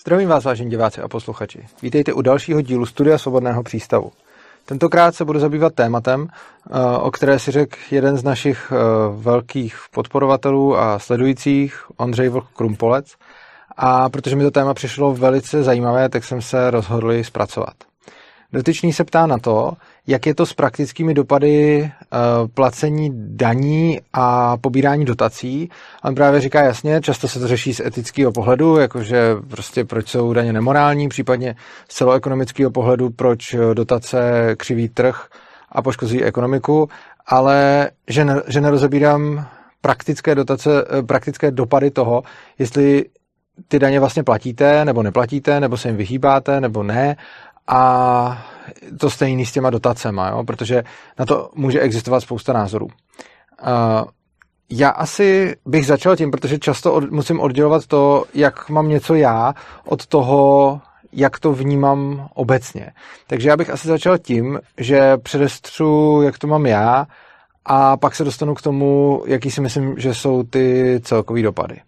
Zdravím vás, vážení diváci a posluchači. Vítejte u dalšího dílu Studia Svobodného přístavu. Tentokrát se budu zabývat tématem, eh, o které si řekl jeden z našich eh, velkých podporovatelů a sledujících, Ondřej Vlk Krumpolec. A protože mi to téma přišlo velice zajímavé, tak jsem se rozhodl ji zpracovat. Dotyčný se ptá na to, jak je to s praktickými dopady uh, placení daní a pobírání dotací. On právě říká jasně, často se to řeší z etického pohledu, jakože prostě proč jsou daně nemorální, případně z celoekonomického pohledu, proč dotace křiví trh a poškozují ekonomiku, ale že, ne, že nerozebírám praktické dotace, eh, praktické dopady toho, jestli ty daně vlastně platíte, nebo neplatíte, nebo se jim vyhýbáte, nebo ne a to stejný s těma dotacema, jo? protože na to může existovat spousta názorů. Uh, já asi bych začal tím, protože často od, musím oddělovat to, jak mám něco já, od toho, jak to vnímám obecně. Takže já bych asi začal tím, že předestřu, jak to mám já, a pak se dostanu k tomu, jaký si myslím, že jsou ty celkové dopady.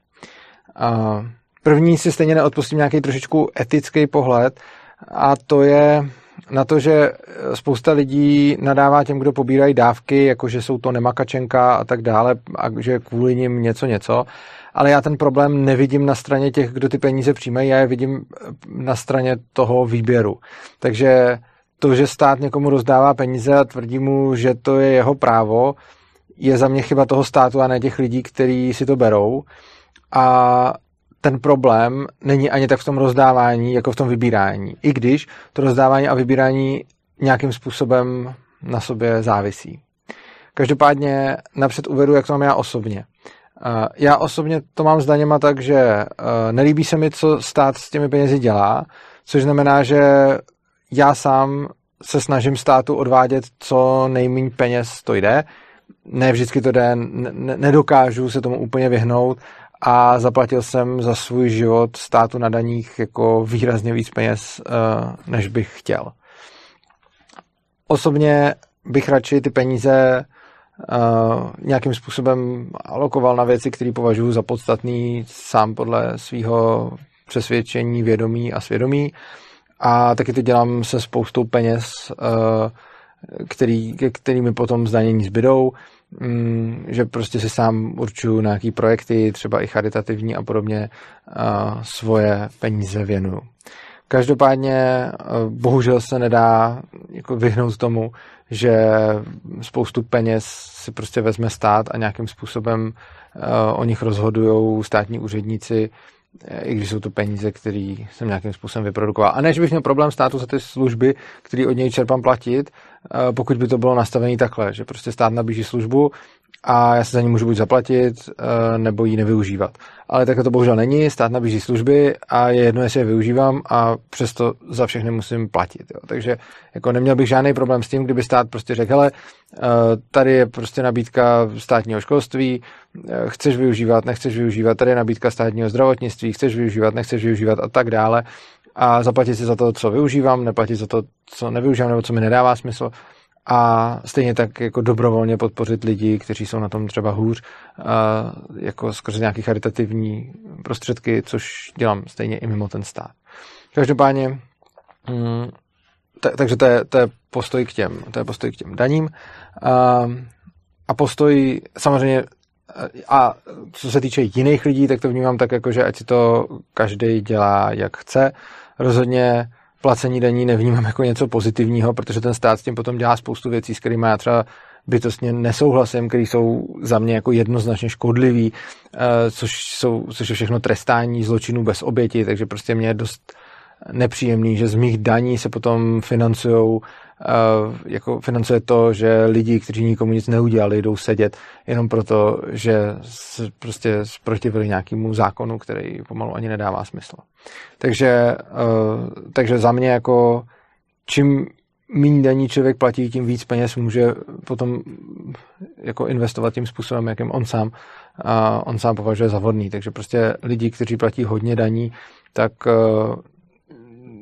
Uh, první si stejně neodpustím nějaký trošičku etický pohled, a to je na to, že spousta lidí nadává těm, kdo pobírají dávky, jakože jsou to nemakačenka a tak dále, a že kvůli nim něco něco. Ale já ten problém nevidím na straně těch, kdo ty peníze přijímají, já je vidím na straně toho výběru. Takže to, že stát někomu rozdává peníze a tvrdí mu, že to je jeho právo, je za mě chyba toho státu a ne těch lidí, kteří si to berou. A ten problém není ani tak v tom rozdávání, jako v tom vybírání. I když to rozdávání a vybírání nějakým způsobem na sobě závisí. Každopádně napřed uvedu, jak to mám já osobně. Eh, já osobně to mám s daněma tak, že eh, nelíbí se mi, co stát s těmi penězi dělá, což znamená, že já sám se snažím státu odvádět co nejméně peněz to jde. Ne vždycky to jde, nedokážu se tomu úplně vyhnout a zaplatil jsem za svůj život státu na daních jako výrazně víc peněz, eh, než bych chtěl. Osobně bych radši ty peníze uh, nějakým způsobem alokoval na věci, které považuji za podstatný sám podle svého přesvědčení, vědomí a svědomí. A taky to dělám se spoustou peněz, uh, který, který mi potom zdanění zbydou. Mm, že prostě si sám určuju na jaký projekty, třeba i charitativní a podobně, svoje peníze věnuju. Každopádně bohužel se nedá jako vyhnout tomu, že spoustu peněz si prostě vezme stát a nějakým způsobem o nich rozhodují státní úředníci, i když jsou to peníze, které jsem nějakým způsobem vyprodukoval. A než bych měl problém státu za ty služby, které od něj čerpám platit, pokud by to bylo nastavené takhle, že prostě stát nabíží službu a já se za ní můžu buď zaplatit, eh, nebo ji nevyužívat. Ale takhle to bohužel není, stát nabízí služby a je jedno, jestli je využívám a přesto za všechny musím platit. Jo. Takže jako neměl bych žádný problém s tím, kdyby stát prostě řekl, hele, eh, tady je prostě nabídka státního školství, chceš využívat, nechceš využívat, tady je nabídka státního zdravotnictví, chceš využívat, nechceš využívat a tak dále a zaplatit si za to, co využívám, neplatit za to, co nevyužívám nebo co mi nedává smysl a stejně tak jako dobrovolně podpořit lidi, kteří jsou na tom třeba hůř, jako skrze nějaké charitativní prostředky, což dělám stejně i mimo ten stát. Každopádně, mm, takže to je, to je postoj k těm, to je postoj k těm daním. A, a postoj samozřejmě a co se týče jiných lidí, tak to vnímám tak, jako, že ať si to každý dělá, jak chce. Rozhodně placení daní nevnímám jako něco pozitivního, protože ten stát s tím potom dělá spoustu věcí, s kterými já třeba bytostně nesouhlasím, které jsou za mě jako jednoznačně škodlivý, eh, což, jsou, což je všechno trestání zločinů bez oběti, takže prostě mě je dost nepříjemný, že z mých daní se potom financují jako financuje to, že lidi, kteří nikomu nic neudělali, jdou sedět jenom proto, že se prostě zprotivili nějakému zákonu, který pomalu ani nedává smysl. Takže, takže za mě jako čím méně daní člověk platí, tím víc peněz může potom jako investovat tím způsobem, jakým on sám, on sám považuje za vhodný. Takže prostě lidi, kteří platí hodně daní, tak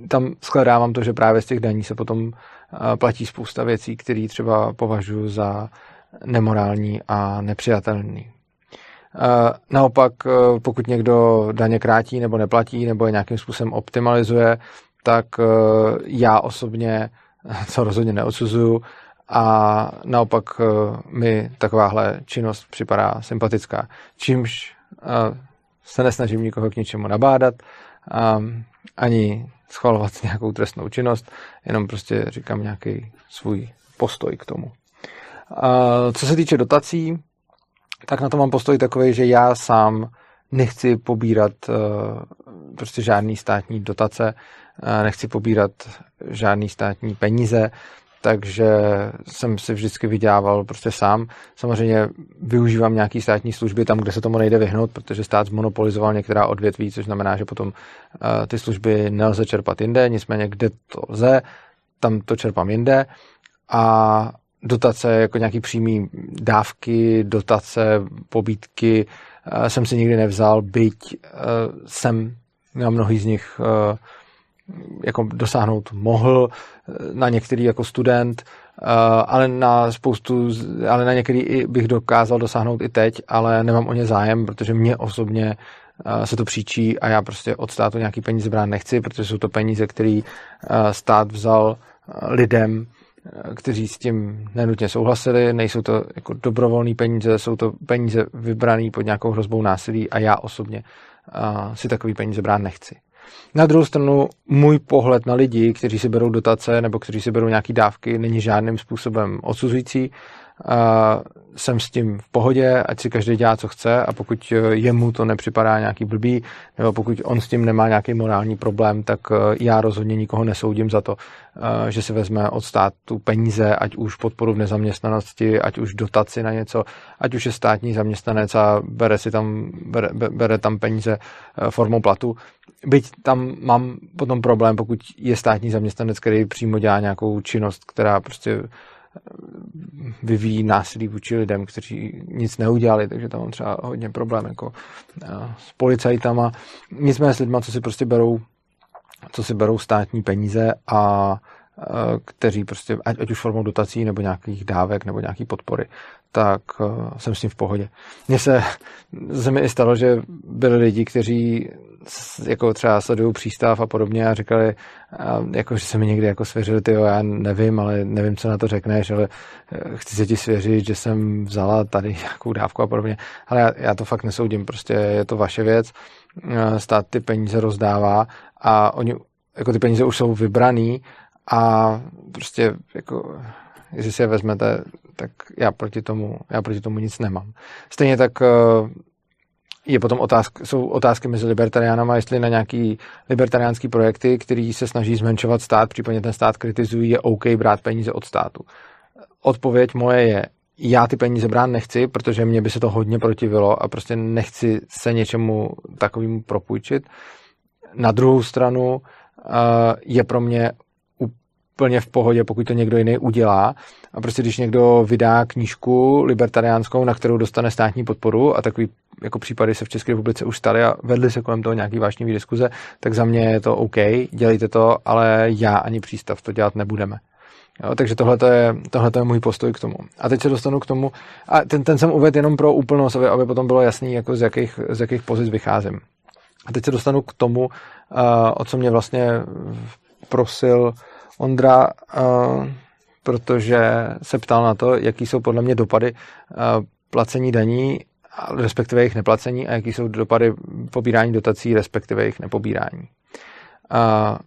tam skladávám to, že právě z těch daní se potom platí spousta věcí, které třeba považuji za nemorální a nepřijatelný. Naopak, pokud někdo daně krátí nebo neplatí, nebo je nějakým způsobem optimalizuje, tak já osobně to rozhodně neodsuzuju a naopak mi takováhle činnost připadá sympatická. Čímž se nesnažím nikoho k ničemu nabádat, ani schvalovat nějakou trestnou činnost, jenom prostě říkám nějaký svůj postoj k tomu. Co se týče dotací, tak na to mám postoj takový, že já sám nechci pobírat eh, prostě žádný státní dotace, eh, nechci pobírat žádný státní peníze, takže jsem si vždycky vydělával prostě sám. Samozřejmě využívám nějaký státní služby tam, kde se tomu nejde vyhnout, protože stát zmonopolizoval některá odvětví, což znamená, že potom eh, ty služby nelze čerpat jinde, nicméně kde to lze, tam to čerpám jinde a dotace jako nějaký přímý dávky, dotace, pobítky eh, jsem si nikdy nevzal, byť eh, jsem na mnohý z nich jako dosáhnout mohl na některý jako student, eh, ale na spoustu, ale na některý bych dokázal dosáhnout i teď, ale nemám o ně zájem, protože mě osobně eh, se to příčí a já prostě od státu nějaký peníze brát nechci, protože jsou to peníze, které eh, stát vzal lidem, kteří s tím nenutně souhlasili, nejsou to jako dobrovolné peníze, jsou to peníze vybrané pod nějakou hrozbou násilí a já osobně si takový peníze brát nechci. Na druhou stranu, můj pohled na lidi, kteří si berou dotace nebo kteří si berou nějaké dávky, není žádným způsobem odsuzující. Uh, jsem s tím v pohodě, ať si každý dělá, co chce a pokud jemu to nepřipadá nějaký blbý, nebo pokud on s tím nemá nějaký morální problém, tak já rozhodně nikoho nesoudím za to, že si vezme od státu peníze, ať už podporu v nezaměstnanosti, ať už dotaci na něco, ať už je státní zaměstnanec a bere si tam, bere, bere tam peníze formou platu. Byť tam mám potom problém, pokud je státní zaměstnanec, který přímo dělá nějakou činnost, která prostě vyvíjí násilí vůči lidem, kteří nic neudělali, takže tam mám třeba hodně problém jako s policajtama. Nicméně s lidma, co si prostě berou co si berou státní peníze a kteří prostě, ať, ať už formou dotací nebo nějakých dávek nebo nějaký podpory, tak jsem s tím v pohodě. Mně se, se mi i stalo, že byli lidi, kteří jako třeba sledují přístav a podobně a říkali, jako, že se mi někdy jako svěřili, ty já nevím, ale nevím, co na to řekneš, ale eh, chci se ti svěřit, že jsem vzala tady nějakou dávku a podobně. Ale já, já to fakt nesoudím, prostě je to vaše věc, eh, stát ty peníze rozdává a oni, jako ty peníze už jsou vybraný a prostě jako jestli si je vezmete, tak já proti tomu, já proti tomu nic nemám. Stejně tak eh, je potom otázk, jsou otázky mezi libertariánama, jestli na nějaký libertariánský projekty, který se snaží zmenšovat stát, případně ten stát kritizují, je OK brát peníze od státu. Odpověď moje je, já ty peníze brát nechci, protože mě by se to hodně protivilo a prostě nechci se něčemu takovému propůjčit. Na druhou stranu je pro mě úplně v pohodě, pokud to někdo jiný udělá. A prostě když někdo vydá knížku libertariánskou, na kterou dostane státní podporu a takový jako případy se v České republice už staly a vedly se kolem toho nějaký vášnivý diskuze, tak za mě je to OK, dělejte to, ale já ani přístav to dělat nebudeme. Jo, takže tohle je, je můj postoj k tomu. A teď se dostanu k tomu, a ten, ten jsem uvedl jenom pro úplnost, aby, aby potom bylo jasný, jako z jakých, z jakých pozic vycházím. A teď se dostanu k tomu, uh, o co mě vlastně prosil Ondra, uh, protože se ptal na to, jaký jsou podle mě dopady uh, placení daní, respektive jejich neplacení a jaký jsou dopady pobírání dotací, respektive jejich nepobírání. Uh,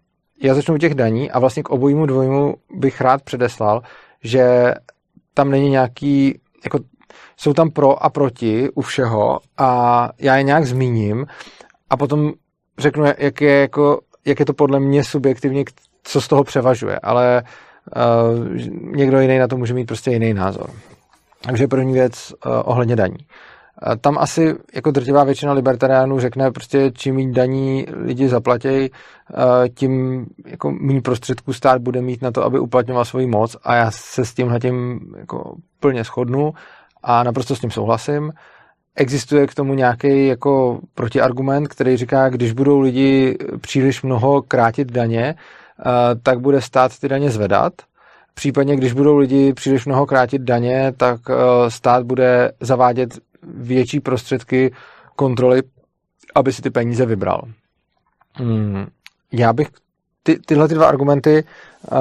já začnu u těch daní a vlastně k obojímu dvojímu bych rád předeslal, že tam není nějaký, jako jsou tam pro a proti u všeho a já je nějak zmíním a potom řeknu, jak je, jako, jak je to podle mě subjektivně, co z toho převažuje, ale uh, někdo jiný na to může mít prostě jiný názor. Takže první věc uh, ohledně daní. Uh, tam asi jako drtivá většina libertariánů řekne prostě čím méně daní lidi zaplatějí, uh, tím jako méně prostředků stát bude mít na to, aby uplatňoval svoji moc a já se s tímhle tím jako plně shodnu a naprosto s tím souhlasím. Existuje k tomu nějaký jako protiargument, který říká, když budou lidi příliš mnoho krátit daně, tak bude stát ty daně zvedat. Případně, když budou lidi příliš mnoho krátit daně, tak eh, stát bude zavádět větší prostředky kontroly, aby si ty peníze vybral. Hmm, já bych ty, tyhle ty dva argumenty uh,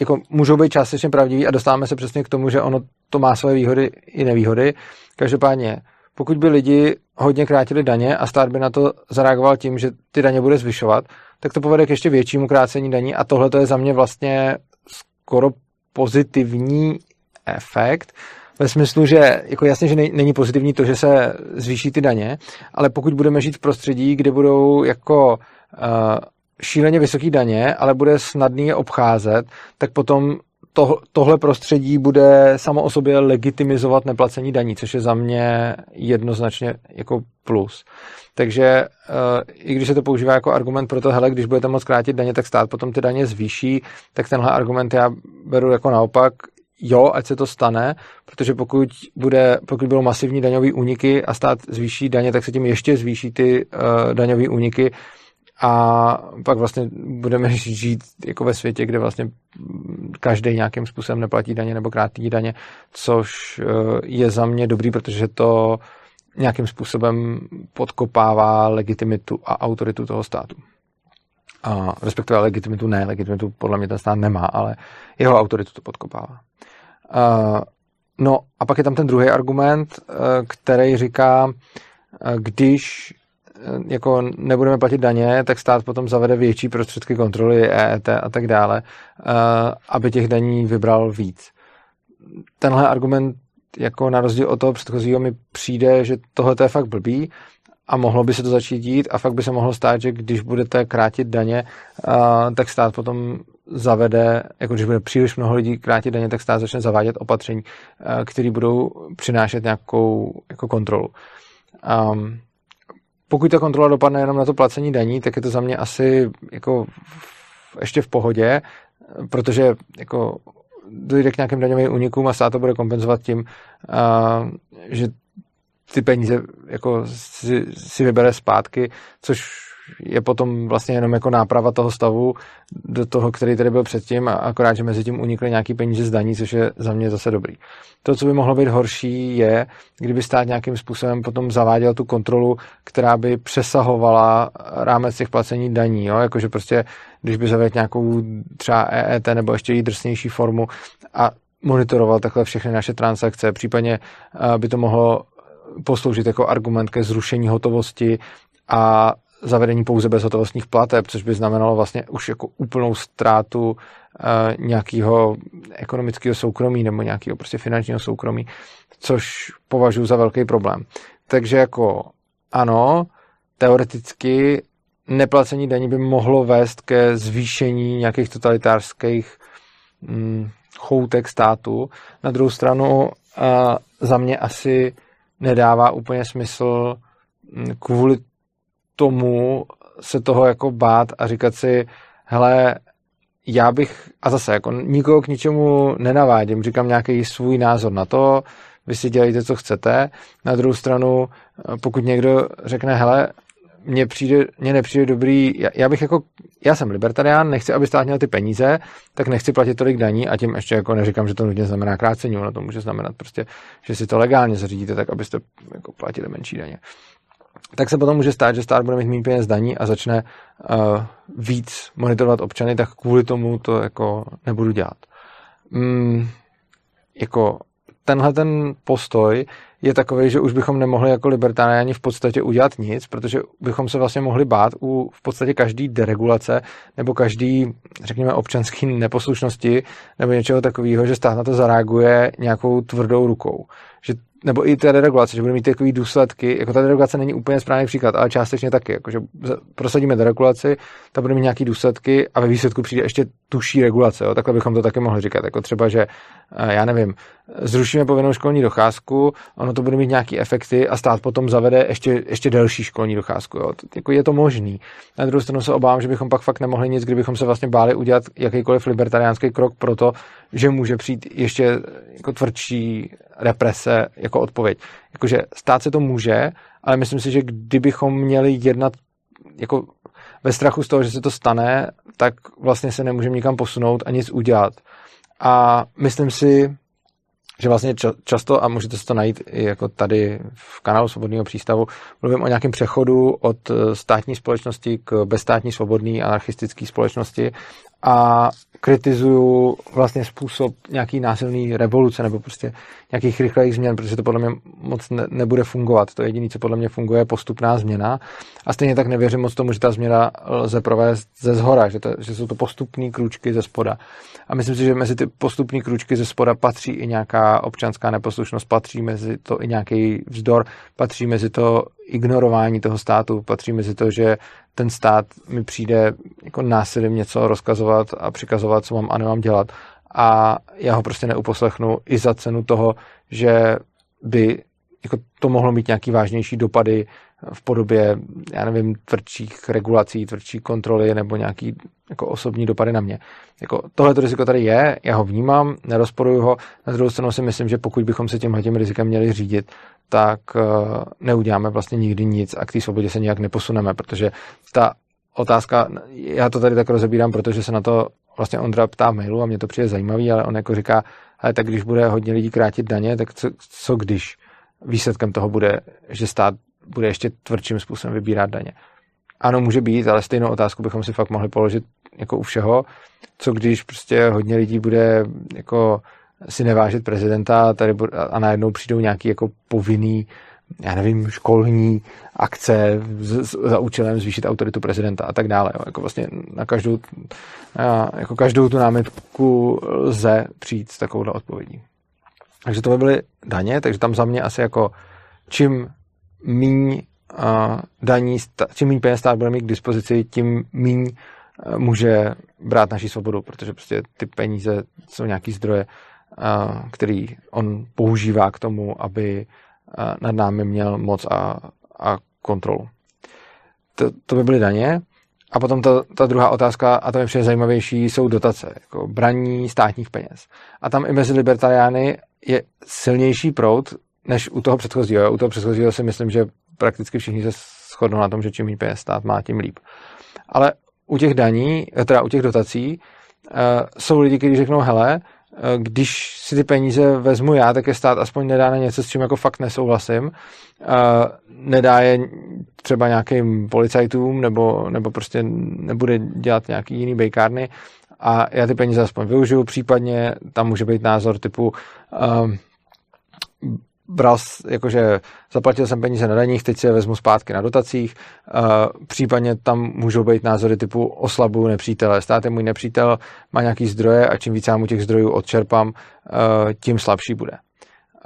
jako můžou být částečně pravdivý a dostáváme se přesně k tomu, že ono to má své výhody i nevýhody. Každopádně, pokud by lidi hodně krátili daně a stát by na to zareagoval tím, že ty daně bude zvyšovat, tak to povede k ještě většímu krácení daní a tohle to je za mě vlastně skoro pozitivní efekt, ve smyslu, že jako jasně, že není pozitivní to, že se zvýší ty daně, ale pokud budeme žít v prostředí, kde budou jako uh, šíleně vysoké daně, ale bude snadný je obcházet, tak potom to, tohle prostředí bude samo o sobě legitimizovat neplacení daní, což je za mě jednoznačně jako plus. Takže uh, i když se to používá jako argument pro to, hele, když budete moc krátit daně, tak stát potom ty daně zvýší, tak tenhle argument já beru jako naopak, jo, ať se to stane, protože pokud, bude, pokud budou masivní daňové úniky a stát zvýší daně, tak se tím ještě zvýší ty uh, daňové úniky a pak vlastně budeme žít jako ve světě, kde vlastně každý nějakým způsobem neplatí daně nebo krátí daně, což uh, je za mě dobrý, protože to nějakým způsobem podkopává legitimitu a autoritu toho státu. A respektive legitimitu ne, legitimitu podle mě ten stát nemá, ale jeho autoritu to podkopává. Uh, no a pak je tam ten druhý argument, uh, který říká, když jako nebudeme platit daně, tak stát potom zavede větší prostředky kontroly EET a tak dále, aby těch daní vybral víc. Tenhle argument jako na rozdíl od toho předchozího mi přijde, že tohle je fakt blbý a mohlo by se to začít dít a fakt by se mohlo stát, že když budete krátit daně, tak stát potom zavede, jako když bude příliš mnoho lidí krátit daně, tak stát začne zavádět opatření, které budou přinášet nějakou jako kontrolu. Um, pokud ta kontrola dopadne jenom na to placení daní, tak je to za mě asi jako ještě v pohodě, protože jako dojde k nějakým daňovým unikům a stát to bude kompenzovat tím, uh, že ty peníze jako si, si vybere zpátky, což je potom vlastně jenom jako náprava toho stavu do toho, který tady byl předtím a akorát, že mezi tím unikly nějaký peníze z daní, což je za mě zase dobrý. To, co by mohlo být horší, je, kdyby stát nějakým způsobem potom zaváděl tu kontrolu, která by přesahovala rámec těch placení daní, jo? jakože prostě, když by zavedl nějakou třeba EET nebo ještě i drsnější formu a monitoroval takhle všechny naše transakce, případně eh, by to mohlo posloužit jako argument ke zrušení hotovosti a zavedení pouze bezhotovostních plateb, což by znamenalo vlastně už jako úplnou ztrátu uh, nějakého ekonomického soukromí nebo nějakého prostě finančního soukromí, což považuji za velký problém. Takže jako ano, teoreticky neplacení daní by mohlo vést ke zvýšení nějakých totalitářských hm, choutek státu. Na druhou stranu uh, za mě asi nedává úplně smysl hm, kvůli tomu se toho jako bát a říkat si, hele, já bych, a zase jako nikoho k ničemu nenavádím, říkám nějaký svůj názor na to, vy si dělejte, co chcete. Na druhou stranu, pokud někdo řekne, hele, mně, přijde, mně nepřijde dobrý, já, já bych jako, já jsem libertarián, nechci, aby stát měl ty peníze, tak nechci platit tolik daní a tím ještě jako neříkám, že to nutně znamená krácení, ono to může znamenat prostě, že si to legálně zařídíte tak, abyste jako platili menší daně tak se potom může stát, že stát bude mít méně peněz daní a začne uh, víc monitorovat občany, tak kvůli tomu to jako nebudu dělat. Mm, jako tenhle ten postoj je takový, že už bychom nemohli jako libertáriáni v podstatě udělat nic, protože bychom se vlastně mohli bát u v podstatě každý deregulace nebo každý, řekněme, občanský neposlušnosti nebo něčeho takového, že stát na to zareaguje nějakou tvrdou rukou. Nebo i ta deregulace, že bude mít takové důsledky, jako ta deregulace není úplně správný příklad, ale částečně taky, jako že prosadíme deregulaci, ta bude mít nějaké důsledky a ve výsledku přijde ještě tuší regulace, jo? takhle bychom to taky mohli říkat, jako třeba, že eh, já nevím, zrušíme povinnou školní docházku, ono to bude mít nějaké efekty a stát potom zavede ještě, ještě delší školní docházku, jo? jako je to možný. Na druhou stranu se obávám, že bychom pak fakt nemohli nic, kdybychom se vlastně báli udělat jakýkoliv libertariánský krok pro to, že může přijít ještě jako tvrdší represe jako odpověď. Jakože stát se to může, ale myslím si, že kdybychom měli jednat jako ve strachu z toho, že se to stane, tak vlastně se nemůžeme nikam posunout a nic udělat. A myslím si, že vlastně často, a můžete se to najít i jako tady v kanálu Svobodného přístavu, mluvím o nějakém přechodu od eh, státní společnosti k bezstátní svobodné anarchistické společnosti a kritizuju vlastně způsob nějaký násilný revoluce nebo prostě nějakých rychlých změn, protože to podle mě moc ne, nebude fungovat. To jediné, co podle mě funguje, je postupná změna. A stejně tak nevěřím moc tomu, že ta změna lze provést ze zhora, že, to, že jsou to postupné kručky ze spoda. A myslím si, že mezi ty postupné kručky ze spoda patří i nějaká občanská neposlušnost, patří mezi to i nějaký vzdor, patří mezi to ignorování toho státu, patří mezi to, že ten stát mi přijde jako násilím něco rozkazovat a přikazovat, co mám a nemám dělat. A já ho prostě neuposlechnu i za cenu toho, že by jako to mohlo mít nějaký vážnější dopady v podobě, já nevím, tvrdších regulací, tvrdší kontroly nebo nějaký jako osobní dopady na mě. Jako tohle riziko tady je, já ho vnímám, nerozporuju ho. Na druhou stranu si myslím, že pokud bychom se tímhle tím rizikem měli řídit, tak uh, neuděláme vlastně nikdy nic a k té svobodě se nějak neposuneme, protože ta otázka, já to tady tak rozebírám, protože se na to vlastně Ondra ptá v mailu a mě to přijde zajímavý, ale on jako říká, ale tak když bude hodně lidí krátit daně, tak co, co když výsledkem toho bude, že stát bude ještě tvrdším způsobem vybírat daně. Ano, může být, ale stejnou otázku bychom si fakt mohli položit jako u všeho. Co když prostě hodně lidí bude jako si nevážit prezidenta a, tady a najednou přijdou nějaký jako povinný já nevím, školní akce z, za účelem zvýšit autoritu prezidenta a tak dále. Jo. Jako vlastně na každou, na, jako každou tu námitku lze přijít s takovouhle odpovědí. Takže to by byly daně, takže tam za mě asi jako čím míň daní, čím méně peněz stát bude mít k dispozici, tím méně může brát naši svobodu, protože prostě ty peníze jsou nějaký zdroje, který on používá k tomu, aby nad námi měl moc a, a kontrolu. To, to by byly daně. A potom ta, ta druhá otázka, a to je přijde zajímavější, jsou dotace, jako braní státních peněz. A tam i mezi libertariány je silnější proud než u toho předchozího. U toho předchozího si myslím, že prakticky všichni se shodnou na tom, že čím méně peněz stát má, tím líp. Ale u těch daní, teda u těch dotací, uh, jsou lidi, kteří řeknou, hele, když si ty peníze vezmu já, tak je stát aspoň nedá na něco, s čím jako fakt nesouhlasím. Uh, nedá je třeba nějakým policajtům, nebo, nebo prostě nebude dělat nějaký jiný bejkárny a já ty peníze aspoň využiju, případně tam může být názor typu uh, bral, jakože zaplatil jsem peníze na daních, teď si je vezmu zpátky na dotacích, uh, případně tam můžou být názory typu oslabuju nepřítele, stát je můj nepřítel, má nějaký zdroje a čím víc já mu těch zdrojů odčerpám, uh, tím slabší bude.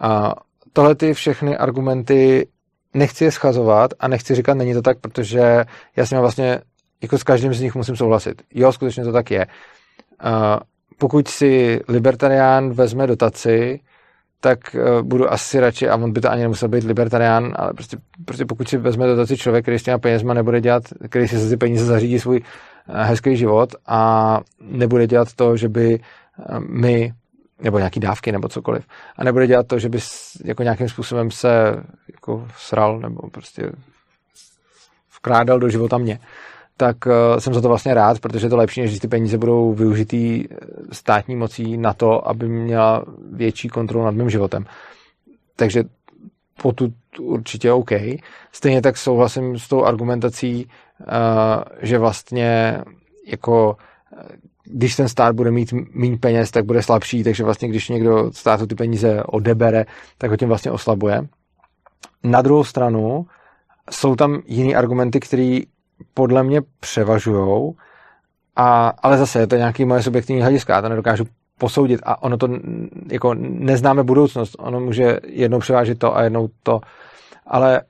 Uh, tohle ty všechny argumenty nechci je schazovat a nechci říkat, není to tak, protože já s nimi vlastně jako s každým z nich musím souhlasit. Jo, skutečně to tak je. Uh, pokud si libertarián vezme dotaci, tak uh, budu asi radši, a on by to ani nemusel být libertarián, ale prostě, prostě pokud si vezme dotaci člověk, který s těma penězma nebude dělat, který si za ty peníze zařídí svůj uh, hezký život a nebude dělat to, že by uh, my nebo nějaký dávky nebo cokoliv. A nebude dělat to, že by jako nějakým způsobem se jako sral nebo prostě vkrádal do života mě. Tak uh, jsem za to vlastně rád, protože je to lepší, než když ty peníze budou využitý eh, státní mocí na to, aby měla větší kontrolu nad mým životem. Takže potud určitě OK. Stejně tak souhlasím s tou argumentací, uh, že vlastně jako když ten stát bude mít méně peněz, tak bude slabší, takže vlastně když někdo státu ty peníze odebere, tak ho tím vlastně oslabuje. Na druhou stranu jsou tam jiný argumenty, které podle mě převažují, a, ale zase je to nějaký moje subjektivní hlediska, já to nedokážu posoudit a ono to jako neznáme budoucnost, ono může jednou převážit to a jednou to, ale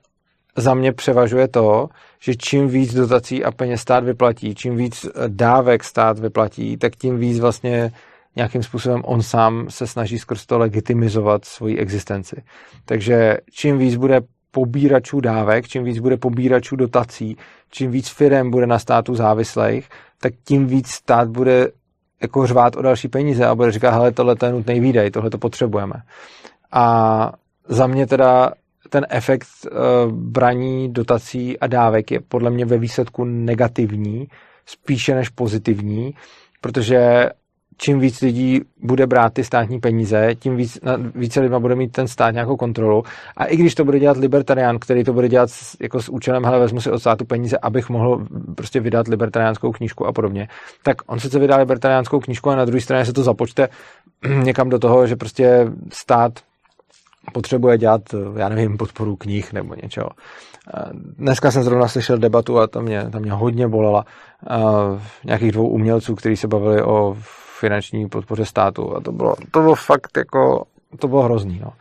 za mě převažuje to, že čím víc dotací a peněz stát vyplatí, čím víc dávek stát vyplatí, tak tím víc vlastně nějakým způsobem on sám se snaží skrz to legitimizovat svoji existenci. Takže čím víc bude pobíračů dávek, čím víc bude pobíračů dotací, čím víc firm bude na státu závislých, tak tím víc stát bude jako řvát o další peníze a bude říkat, hele, tohle je nutný výdej, tohle to potřebujeme. A za mě teda ten efekt uh, braní dotací a dávek je podle mě ve výsledku negativní, spíše než pozitivní, protože čím víc lidí bude brát ty státní peníze, tím víc, více lidma bude mít ten stát nějakou kontrolu. A i když to bude dělat libertarián, který to bude dělat s, jako s účelem, hele, vezmu si od státu peníze, abych mohl prostě vydat libertariánskou knížku a podobně, tak on sice vydá libertariánskou knížku a na druhé straně se to započte někam do toho, že prostě stát potřebuje dělat, já nevím, podporu knih nebo něčeho. Dneska jsem zrovna slyšel debatu a to mě, to mě hodně bolela nějakých dvou umělců, kteří se bavili o finanční podpoře státu a to bylo, to bylo fakt jako, to bylo hrozný, no.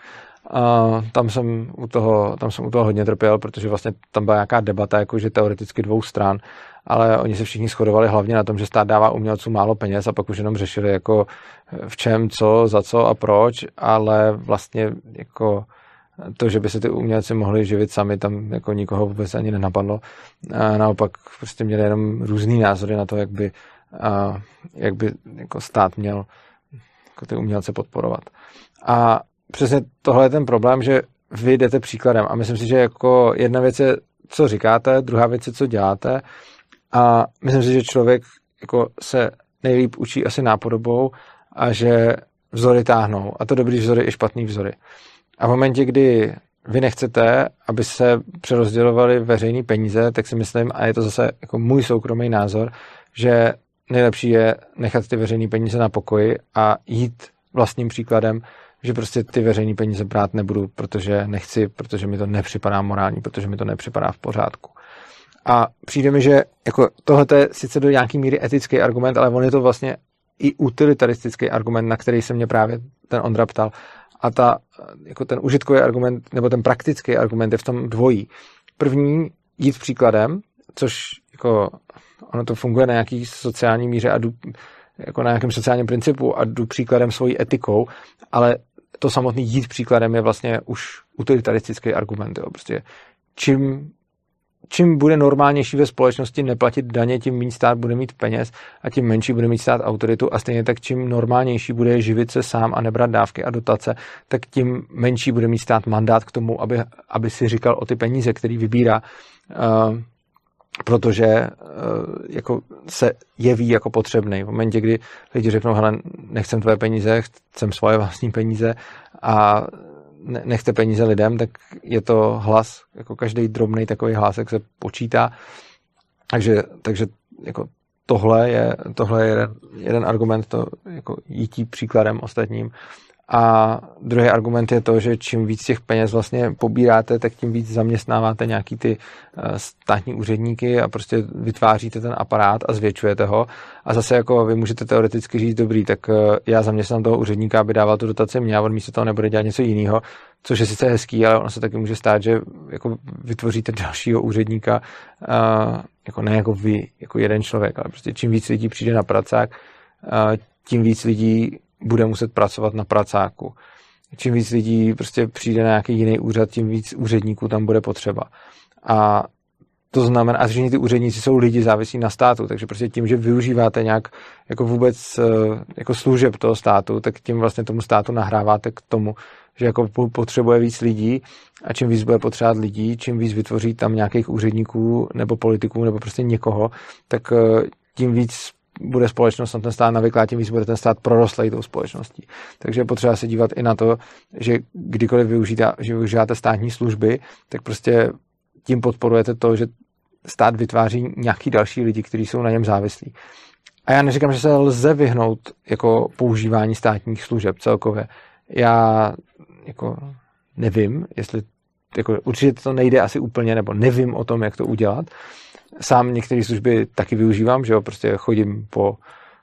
A tam jsem, u toho, tam jsem u toho hodně trpěl, protože vlastně tam byla nějaká debata, jakože teoreticky dvou stran, ale oni se všichni shodovali hlavně na tom, že stát dává umělcům málo peněz a pak už jenom řešili jako v čem, co, za co a proč, ale vlastně jako to, že by se ty umělci mohli živit sami, tam jako nikoho vůbec ani nenapadlo. A naopak prostě měli jenom různý názory na to, jak by, a, jak by jako stát měl jako ty umělce podporovat. A přesně tohle je ten problém, že vy jdete příkladem a myslím si, že jako jedna věc je, co říkáte, druhá věc je, co děláte a myslím si, že člověk jako se nejlíp učí asi nápodobou a že vzory táhnou. A to dobrý vzory i špatný vzory. A v momentě, kdy vy nechcete, aby se přerozdělovaly veřejné peníze, tak si myslím, a je to zase jako můj soukromý názor, že nejlepší je nechat ty veřejné peníze na pokoji a jít vlastním příkladem, že prostě ty veřejné peníze brát nebudu, protože nechci, protože mi to nepřipadá morální, protože mi to nepřipadá v pořádku. A přijde mi, že jako tohle je sice do nějaký míry etický argument, ale on je to vlastně i utilitaristický argument, na který se mě právě ten Ondra ptal. A ta, jako ten užitkový argument, nebo ten praktický argument je v tom dvojí. První, jít příkladem, což jako ono to funguje na nějaký sociální míře a jdu, jako na nějakém sociálním principu a jdu příkladem svojí etikou, ale to samotný jít příkladem je vlastně už utilitaristický argument. Jo. Prostě čím čím bude normálnější ve společnosti neplatit daně, tím méně stát bude mít peněz a tím menší bude mít stát autoritu a stejně tak čím normálnější bude živit se sám a nebrat dávky a dotace, tak tím menší bude mít stát mandát k tomu, aby, aby si říkal o ty peníze, který vybírá, uh, protože uh, jako se jeví jako potřebný. V momentě, kdy lidi řeknou, hele, nechcem tvoje peníze, chcem svoje vlastní peníze a nechte peníze lidem, tak je to hlas, jako každý drobný takový hlásek se počítá. Takže, takže jako tohle je, tohle je jeden, jeden argument, to jako jítí příkladem ostatním. A druhý argument je to, že čím víc těch peněz vlastně pobíráte, tak tím víc zaměstnáváte nějaký ty eh, státní úředníky a prostě vytváříte ten aparát a zvětšujete ho. A zase jako vy můžete teoreticky říct, dobrý, tak eh, já zaměstnám toho úředníka, aby dával tu dotaci mě a on místo toho nebude dělat něco jiného, což je sice hezký, ale ono se taky může stát, že jako vytvoříte dalšího úředníka, eh, jako ne jako vy, jako jeden člověk, ale prostě čím víc lidí přijde na pracák, tím víc lidí bude muset pracovat na pracáku. Čím víc lidí prostě přijde na nějaký jiný úřad, tím víc úředníků tam bude potřeba. A to znamená, a všichni ty úředníci jsou lidi závisí na státu, takže prostě tím, že využíváte nějak jako vůbec eh, jako služeb toho státu, tak tím vlastně tomu státu nahráváte k tomu, že jako potřebuje víc lidí a čím víc bude potřebovat lidí, čím víc vytvoří tam nějakých úředníků nebo politiků nebo prostě někoho, tak eh, tím víc bude společnost na ten stát navyklá, tím víc bude ten stát prorostlej tou společností. Takže je potřeba se dívat i na to, že kdykoliv využíte, že využíváte státní služby, tak prostě tím podporujete to, že stát vytváří nějaký další lidi, kteří jsou na něm závislí. A já neříkám, že se lze vyhnout jako používání státních služeb celkově. Já jako nevím, jestli jako určitě to nejde asi úplně, nebo nevím o tom, jak to udělat, sám některé služby taky využívám, že jo, prostě chodím po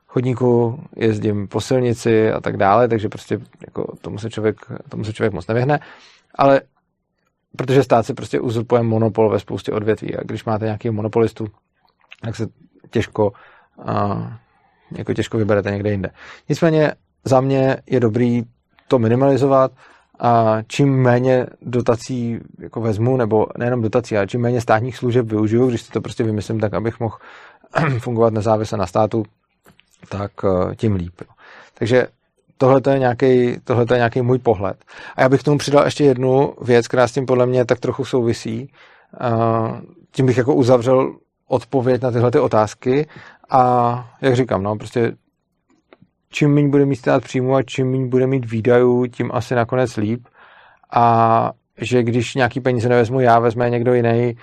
chodníku, jezdím po silnici a tak dále, takže prostě jako tomu se člověk, tomu se člověk moc nevyhne, ale protože stát si prostě uzurpuje monopol ve spoustě odvětví a když máte nějaký monopolistu, tak se těžko a, jako těžko vyberete někde jinde. Nicméně za mě je dobrý to minimalizovat, a čím méně dotací jako vezmu, nebo nejenom dotací, ale čím méně státních služeb využiju, když si to prostě vymyslím tak, abych mohl fungovat nezávisle na státu, tak eh, tím líp. Takže tohle je nějaký, tohle je nějaký můj pohled. A já bych k tomu přidal ještě jednu věc, která s tím podle mě tak trochu souvisí. Tím bych jako uzavřel odpověď na tyhle ty otázky a jak říkám, no, prostě čím méně bude mít stát příjmu a čím méně bude mít výdajů, tím asi nakonec líp. A že když nějaký peníze nevezmu já, vezme někdo jiný,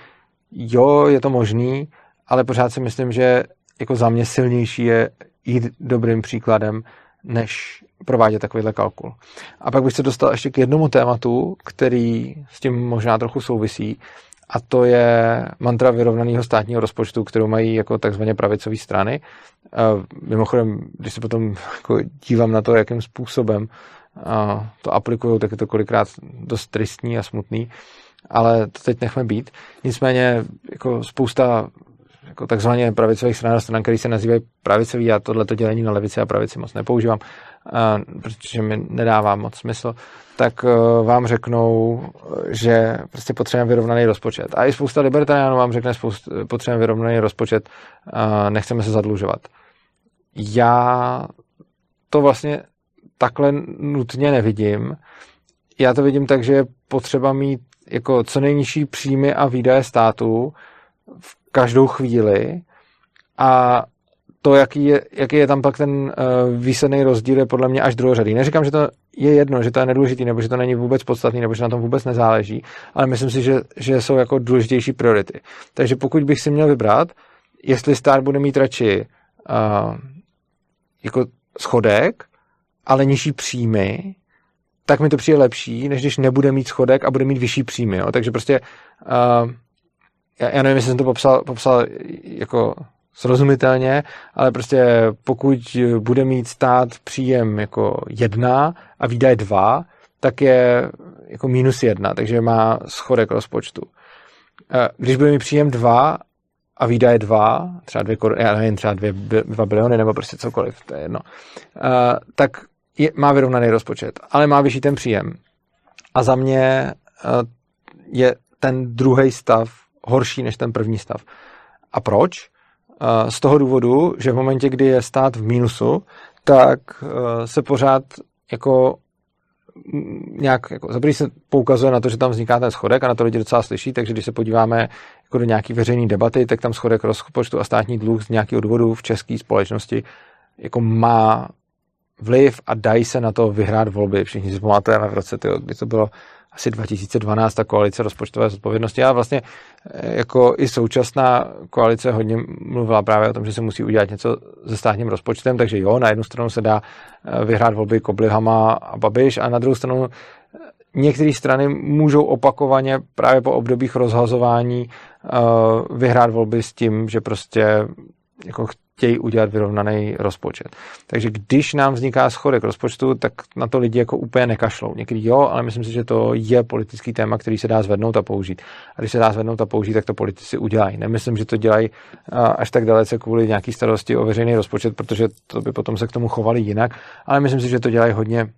jo, je to možný, ale pořád si myslím, že jako za mě silnější je jít dobrým příkladem, než provádět takovýhle kalkul. A pak bych se dostal ještě k jednomu tématu, který s tím možná trochu souvisí, a to je mantra vyrovnaného státního rozpočtu, kterou mají jako takzvaně pravicové strany. Mimochodem, když se potom jako dívám na to, jakým způsobem to aplikují, tak je to kolikrát dost tristní a smutný, ale to teď nechme být. Nicméně jako spousta jako takzvaně pravicových stran a stran, které se nazývají pravicový, já tohleto dělení na levici a pravici moc nepoužívám, protože mi nedává moc smysl, tak e, vám řeknou, že prostě potřebujeme vyrovnaný rozpočet. A i spousta libertariánů vám řekne, spoust, potřebujeme vyrovnaný rozpočet, nechceme se zadlužovat. Já to vlastně takhle nutně nevidím. Já to vidím tak, že je potřeba mít jako co nejnižší příjmy a výdaje státu v každou chvíli a to, jaký je, jaký je tam pak ten uh, výsledný rozdíl, je podle mě až druhořadý. Neříkám, že to je jedno, že to je nedůležitý, nebo že to není vůbec podstatný, nebo že na tom vůbec nezáleží, ale myslím si, že, že jsou jako důležitější priority. Takže pokud bych si měl vybrat, jestli stát bude mít radši uh, jako schodek, ale nižší příjmy, tak mi to přijde lepší, než když nebude mít schodek a bude mít vyšší příjmy. Jo. Takže prostě uh, já, já nevím, jestli jsem to popsal, popsal jako srozumitelně, ale prostě pokud bude mít stát příjem jako jedna a výdaje dva, tak je jako minus jedna, takže má schodek rozpočtu. Když bude mít příjem dva a výdaje dva, třeba dvě, já nevím, třeba dvě, dva biliony nebo prostě cokoliv, to je jedno, tak je, má vyrovnaný rozpočet, ale má vyšší ten příjem. A za mě je ten druhý stav horší než ten první stav. A proč? Z toho důvodu, že v momentě, kdy je stát v mínusu, tak e, se pořád jako nějak, jako, za se poukazuje na to, že tam vzniká ten schodek a na to lidi docela slyší, takže když se podíváme jako do nějaký veřejné debaty, tak tam schodek rozpočtu a státní dluh z nějakého důvodu v české společnosti jako má vliv a dají se na to vyhrát volby. Všichni si pamatujeme v roce, tyjo, kdy to bylo asi 2012 ta koalice rozpočtové zodpovědnosti. A vlastně eh, jako i současná koalice hodně mluvila právě o tom, že se musí udělat něco se státním rozpočtem, takže jo, na jednu stranu se dá eh, vyhrát volby Koblihama a Babiš a na druhou stranu eh, některé strany můžou opakovaně právě po obdobích rozhazování vyhrát volby s tím, že prostě jako chtějí udělat vyrovnaný rozpočet. Takže když nám vzniká schodek rozpočtu, tak na to lidi jako úplně nekašlou. Někdy jo, ale myslím si, že to je politický téma, který se dá zvednout a použít. A když se dá zvednout a použít, tak to politici udělají. Nemyslím, že to dělají až tak dalece kvůli nějaký starosti o veřejný rozpočet, protože to by potom se k tomu chovali jinak, ale myslím si, že to dělají hodně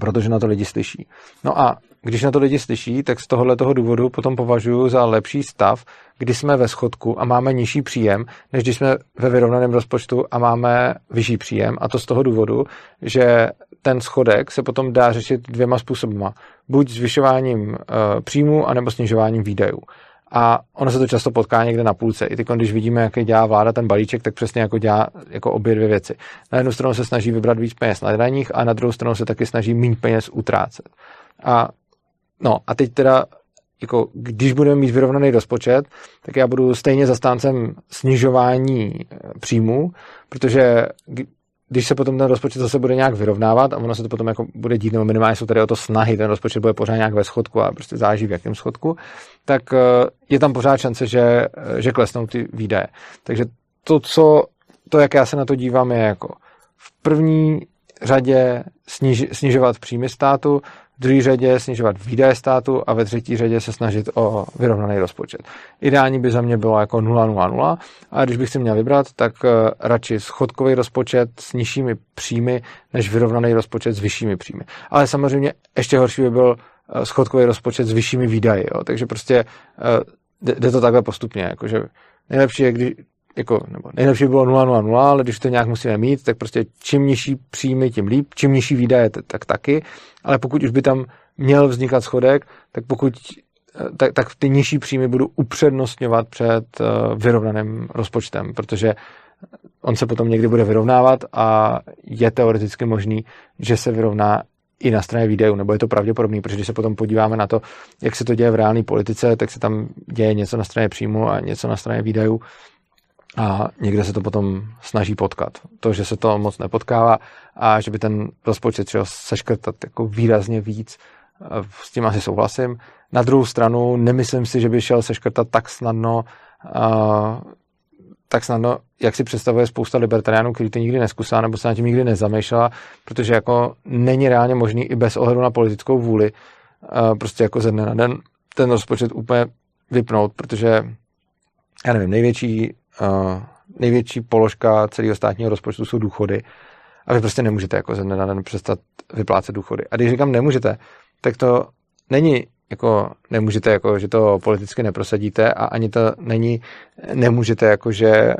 protože na to lidi slyší. No a když na to lidi slyší, tak z tohohle toho důvodu potom považuji za lepší stav, kdy jsme ve schodku a máme nižší příjem, než když jsme ve vyrovnaném rozpočtu a máme vyšší příjem. A to z toho důvodu, že ten schodek se potom dá řešit dvěma způsoby. Buď zvyšováním e, příjmu, anebo snižováním výdajů. A ono se to často potká někde na půlce. I teď, když vidíme, jak dělá vláda ten balíček, tak přesně jako dělá jako obě dvě věci. Na jednu stranu se snaží vybrat víc peněz na daních a na druhou stranu se taky snaží méně peněz utrácet. A no a teď teda jako když budeme mít vyrovnaný rozpočet, tak já budu stejně zastáncem snižování eh, příjmů, protože když se potom ten rozpočet zase bude nějak vyrovnávat a ono se to potom jako bude dít, nebo minimálně jsou tady o to snahy, ten rozpočet bude pořád nějak ve schodku a prostě záleží v jakém schodku, tak eh, je tam pořád šance, že, eh, že klesnou ty výdaje. Takže to, co, to, jak já se na to dívám, je jako v první řadě sniž, snižovat příjmy státu, v druhé řadě snižovat výdaje státu a ve třetí řadě se snažit o vyrovnaný rozpočet. Ideální by za mě bylo jako 0,00 a když bych si měl vybrat, tak eh, radši schodkový rozpočet s nižšími příjmy, než vyrovnaný rozpočet s vyššími příjmy. Ale samozřejmě ještě horší by byl eh, schodkový rozpočet s vyššími výdaji. Jo. Takže prostě eh, jde to takhle postupně. Jakože nejlepší je, když, jako, nebo nejlepší by bylo 0,00, ale když to nějak musíme mít, tak prostě čím nižší příjmy, tím líp, čím nižší výdaje, tak taky, ale pokud už by tam měl vznikat schodek, tak pokud eh, tak, tak ty nižší příjmy budu upřednostňovat před uh, vyrovnaným rozpočtem, protože on se potom někdy bude vyrovnávat a je teoreticky možný, že se vyrovná i na straně výdajů, nebo je to pravděpodobný, protože když se potom podíváme na to, jak se to děje v reálné politice, tak se tam děje něco na straně příjmu a něco na straně výdajů a někde se to potom snaží potkat. To, že se to moc nepotkává a že by ten rozpočet třeba seškrtat jako výrazně víc, s tím asi souhlasím. Na druhou stranu nemyslím si, že by šel seškrtat tak snadno, uh, tak snadno, jak si představuje spousta libertariánů, kteří to nikdy neskusá nebo se na tím nikdy nezamýšlela, protože jako není reálně možný i bez ohledu na politickou vůli uh, prostě jako ze dne na den ten rozpočet úplně vypnout, protože já nevím, největší, největší položka celého státního rozpočtu jsou důchody a vy prostě nemůžete jako ze dne na den přestat vyplácet důchody. A když říkám nemůžete, tak to není jako nemůžete, jako, že to politicky neprosadíte a ani to není, nemůžete, jako, že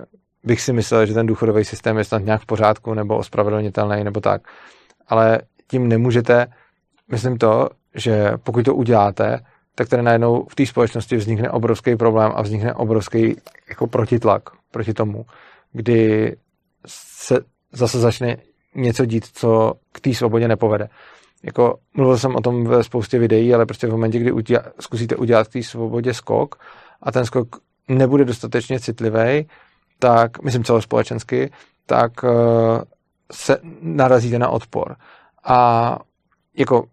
bych si myslel, že ten důchodový systém je snad nějak v pořádku nebo ospravedlnitelný nebo tak. Ale tím nemůžete, myslím to, že pokud to uděláte, tak tady najednou v té společnosti vznikne obrovský problém a vznikne obrovský jako protitlak proti tomu, kdy se zase začne něco dít, co k té svobodě nepovede jako mluvil jsem o tom ve spoustě videí, ale prostě v momentě, kdy uděla, zkusíte udělat v té svobodě skok a ten skok nebude dostatečně citlivý, tak, myslím celospolečensky, tak uh, se narazíte na odpor. A jako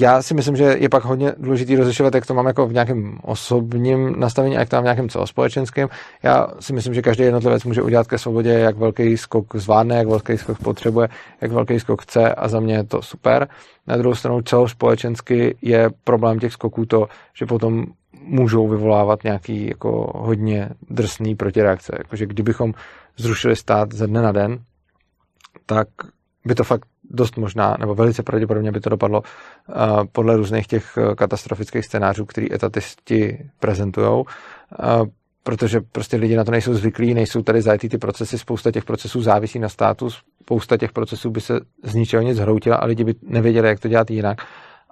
já si myslím, že je pak hodně důležitý rozlišovat, jak to mám jako v nějakém osobním nastavení a jak to mám v nějakém celospolečenském. Já si myslím, že každý jednotlivec může udělat ke svobodě, jak velký skok zvládne, jak velký skok potřebuje, jak velký skok chce a za mě je to super. Na druhou stranu celospolečensky je problém těch skoků to, že potom můžou vyvolávat nějaký jako hodně drsný protireakce. Jakože kdybychom zrušili stát ze dne na den, tak by to fakt dost možná, nebo velice pravděpodobně by to dopadlo uh, podle různých těch eh, katastrofických scénářů, který etatisti prezentují, uh, protože prostě lidi na to nejsou zvyklí, nejsou tady zajetý ty procesy, spousta těch procesů závisí na státu, spousta těch procesů by se z ničeho nic zhroutila a lidi by nevěděli, jak to dělat jinak.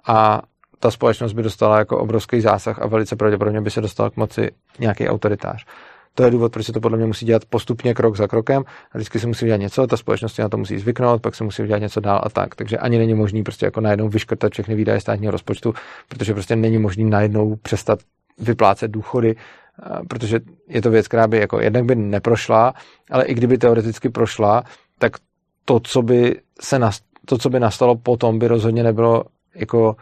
A ta společnost by dostala jako obrovský zásah a velice pravděpodobně by se dostala k moci nějaký autoritář. To je důvod, proč se to podle mě musí dělat postupně, krok za krokem. A vždycky se musí dělat něco, ta společnost na to musí zvyknout, pak se musí dělat něco dál a tak. Takže ani není možný prostě jako najednou vyškrtat všechny výdaje státního rozpočtu, protože prostě není možný najednou přestat vyplácet důchody, protože je to věc, která by jako jednak by neprošla, ale i kdyby teoreticky prošla, tak to, co by se nast- to, co by nastalo potom, by rozhodně nebylo jako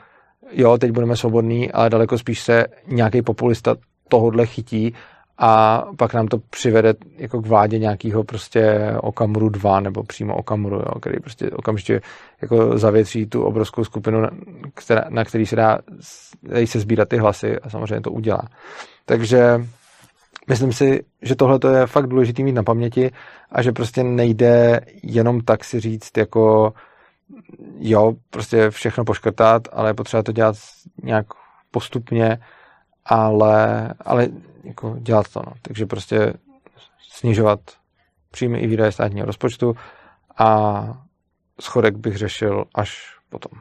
jo, teď budeme svobodní, ale daleko spíš se nějaký populista tohodle chytí a pak nám to přivede jako k vládě nějakého prostě Okamuru 2 nebo přímo Okamuru, jo, který prostě okamžitě jako zavětří tu obrovskou skupinu, která, na který se dá, dají se sbírat ty hlasy a samozřejmě to udělá. Takže myslím si, že tohle je fakt důležité mít na paměti a že prostě nejde jenom tak si říct jako jo, prostě všechno poškrtat, ale je potřeba to dělat nějak postupně, ale, ale jako dělat to. No. Takže prostě snižovat příjmy i výdaje státního rozpočtu a schodek bych řešil až potom.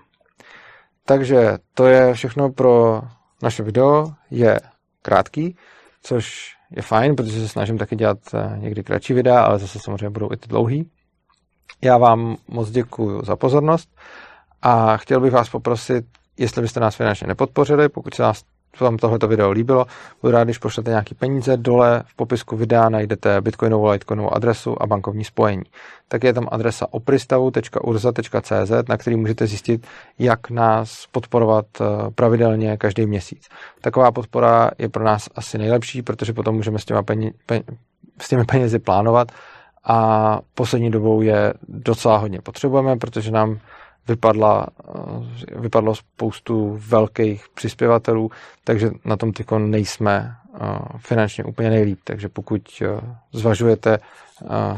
Takže to je všechno pro naše video. Je krátký, což je fajn, protože se snažím taky dělat eh, někdy kratší videa, ale zase samozřejmě budou i ty dlouhý. Já vám moc děkuji za pozornost a chtěl bych vás poprosit, jestli byste nás finančně nepodpořili, pokud se nás vám tohleto video líbilo, budu rád, když pošlete nějaký peníze. Dole v popisku videa najdete bitcoinovou, litecoinovou adresu a bankovní spojení. Tak je tam adresa opristavu.urza.cz, na který můžete zjistit, jak nás podporovat eh, pravidelně každý měsíc. Taková podpora je pro nás asi nejlepší, protože potom můžeme s, těma penězi, pen, s těmi penězi plánovat a poslední dobou je docela hodně potřebujeme, protože nám vypadla, eh, vypadlo spoustu velkých přispěvatelů, takže na tom tyko nejsme eh, finančně úplně nejlíp. Takže pokud eh, zvažujete,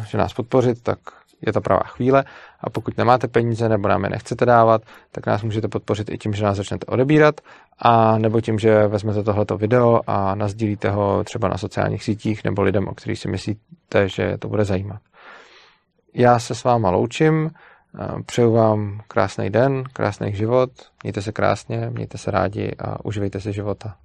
že nás podpořit, tak je ta pravá chvíle. A pokud nemáte peníze nebo nám je nechcete dávat, tak nás můžete podpořit i tím, že nás začnete odebírat, a nebo tím, že vezmete tohleto video a nazdílíte ho třeba na sociálních sítích nebo lidem, o kterých si myslíte, že to bude zajímat. Já se s váma loučím. Přeju vám krásný den, krásný život, mějte se krásně, mějte se rádi a uživejte si života.